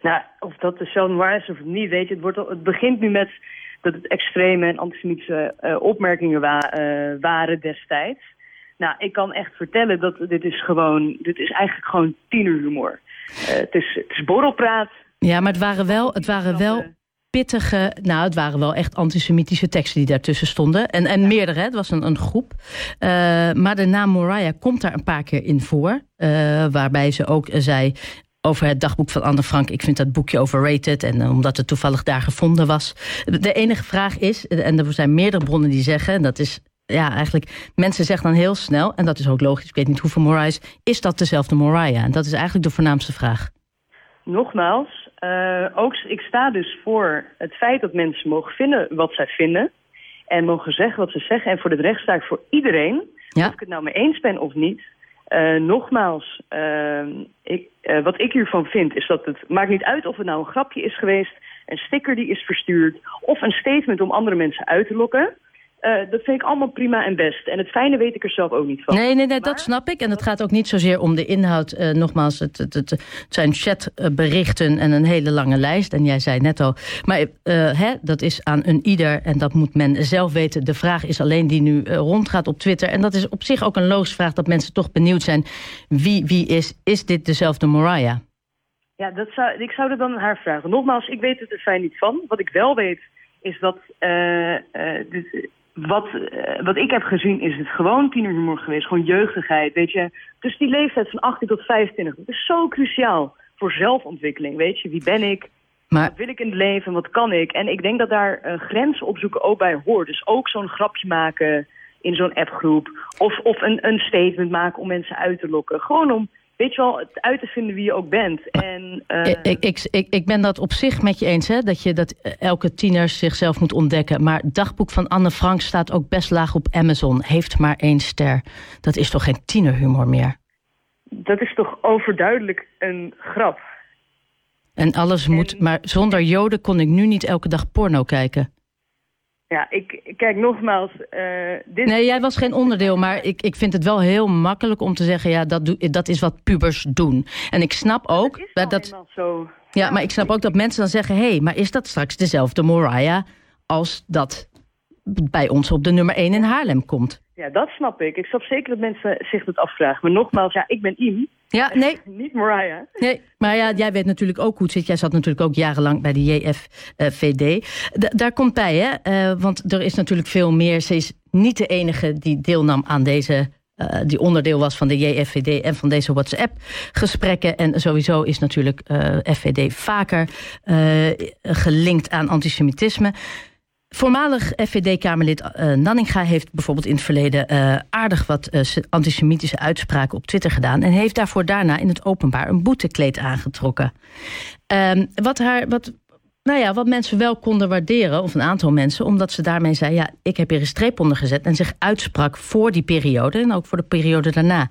Nou, of dat de zoon waar is of niet, weet je. Het, wordt, het begint nu met dat het extreme en antisemitische uh, opmerkingen wa uh, waren destijds. Nou, ik kan echt vertellen dat dit is gewoon, dit is eigenlijk gewoon tienerhumor. Uh, het, is, het is borrelpraat. Ja, maar het waren wel, het waren wel pittige, nou het waren wel echt antisemitische teksten die daartussen stonden. En, en meerdere, het was een, een groep. Uh, maar de naam Moriah komt daar een paar keer in voor. Uh, waarbij ze ook zei, over het dagboek van Anne Frank. Ik vind dat boekje overrated en uh, omdat het toevallig daar gevonden was. De enige vraag is, en er zijn meerdere bronnen die zeggen... en dat is ja, eigenlijk, mensen zeggen dan heel snel... en dat is ook logisch, ik weet niet hoeveel Moriah is... is dat dezelfde Moriah? En dat is eigenlijk de voornaamste vraag. Nogmaals, uh, ook, ik sta dus voor het feit dat mensen mogen vinden wat zij vinden... en mogen zeggen wat ze zeggen. En voor de recht sta ik voor iedereen, ja. of ik het nou mee eens ben of niet... Uh, nogmaals, uh, ik, uh, wat ik hiervan vind is dat het maakt niet uit of het nou een grapje is geweest, een sticker die is verstuurd of een statement om andere mensen uit te lokken. Uh, dat vind ik allemaal prima en best. En het fijne weet ik er zelf ook niet van. Nee, nee, nee maar... dat snap ik. En het gaat ook niet zozeer om de inhoud. Uh, nogmaals, het, het, het, zijn chatberichten en een hele lange lijst. En jij zei net al, maar uh, hè, dat is aan een ieder en dat moet men zelf weten. De vraag is alleen die nu rondgaat op Twitter. En dat is op zich ook een logische vraag dat mensen toch benieuwd zijn. Wie, wie is, is dit dezelfde Mariah? Ja, dat zou, ik zou er dan aan haar vragen. Nogmaals, ik weet het er fijn niet van. Wat ik wel weet is dat... Dit, wat, uh, wat ik heb gezien is het gewoon tienerhumor geweest. Gewoon jeugdigheid, weet je. Dus die leeftijd van 18 tot 25, dat is zo cruciaal voor zelfontwikkeling. Weet je, wie ben ik? Maar... Wat wil ik in het leven? Wat kan ik? En ik denk dat daar uh, grenzen opzoeken ook bij hoort. Dus ook zo'n grapje maken in zo'n appgroep. Of, of een, een statement maken om mensen uit te lokken. Gewoon om weet je wel, het uit te vinden wie je ook bent. En, uh... ik, ik, ik, ik ben dat op zich met je eens, hè, dat je dat elke tiener zichzelf moet ontdekken. Maar het dagboek van Anne Frank staat ook best laag op Amazon. Heeft maar één ster. Dat is toch geen tienerhumor meer? Dat is toch overduidelijk een grap. En alles en... moet, maar zonder joden kon ik nu niet elke dag porno kijken. Ja, ik kijk nogmaals. Uh, dit... Nee, jij was geen onderdeel, maar ik, ik vind het wel heel makkelijk om te zeggen: ja, dat, doe, dat is wat pubers doen. En ik snap ook dat. dat zo. Ja, maar ik snap ook dat mensen dan zeggen: hé, hey, maar is dat straks dezelfde Moriah als dat bij ons op de nummer 1 in Haarlem komt? Ja, dat snap ik. Ik snap zeker dat mensen zich dat afvragen. Maar nogmaals, ja, ik ben Iem. Ja, nee. Niet Mariah. Nee, maar ja, jij weet natuurlijk ook hoe het zit. Jij zat natuurlijk ook jarenlang bij de JFVD. Daar komt bij, hè? Uh, want er is natuurlijk veel meer. Ze is niet de enige die deelnam aan deze uh, die onderdeel was van de JFVD en van deze WhatsApp-gesprekken. En sowieso is natuurlijk uh, FVD vaker gelinkt aan antisemitisme. Voormalig FVD-Kamerlid uh, Nanninga heeft bijvoorbeeld in het verleden uh, aardig wat uh, antisemitische uitspraken op Twitter gedaan. En heeft daarvoor daarna in het openbaar een boetekleed aangetrokken. Um, wat, haar, wat, nou ja, wat mensen wel konden waarderen, of een aantal mensen, omdat ze daarmee zei: Ja, ik heb hier een streep onder gezet. En zich uitsprak voor die periode en ook voor de periode daarna.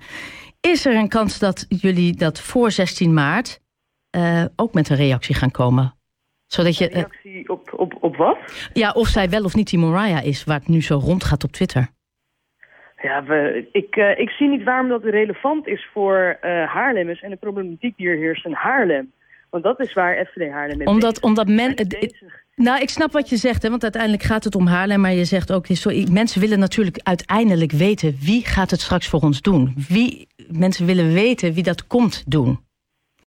Is er een kans dat jullie dat voor 16 maart ook met een reactie gaan komen? Zodat je, een reactie op, op, op wat? Ja, of zij wel of niet die Mariah is, waar het nu zo rondgaat op Twitter. Ja, we, ik, uh, ik zie niet waarom dat relevant is voor uh, Haarlemmers en de problematiek die er heerst in Haarlem. Want dat is waar FVD Haarlem mee Omdat, omdat men... Nou, ik snap wat je zegt, hè, want uiteindelijk gaat het om Haarlem. Maar je zegt ook, sorry, mensen willen natuurlijk uiteindelijk weten... wie gaat het straks voor ons doen? Wie, mensen willen weten wie dat komt doen.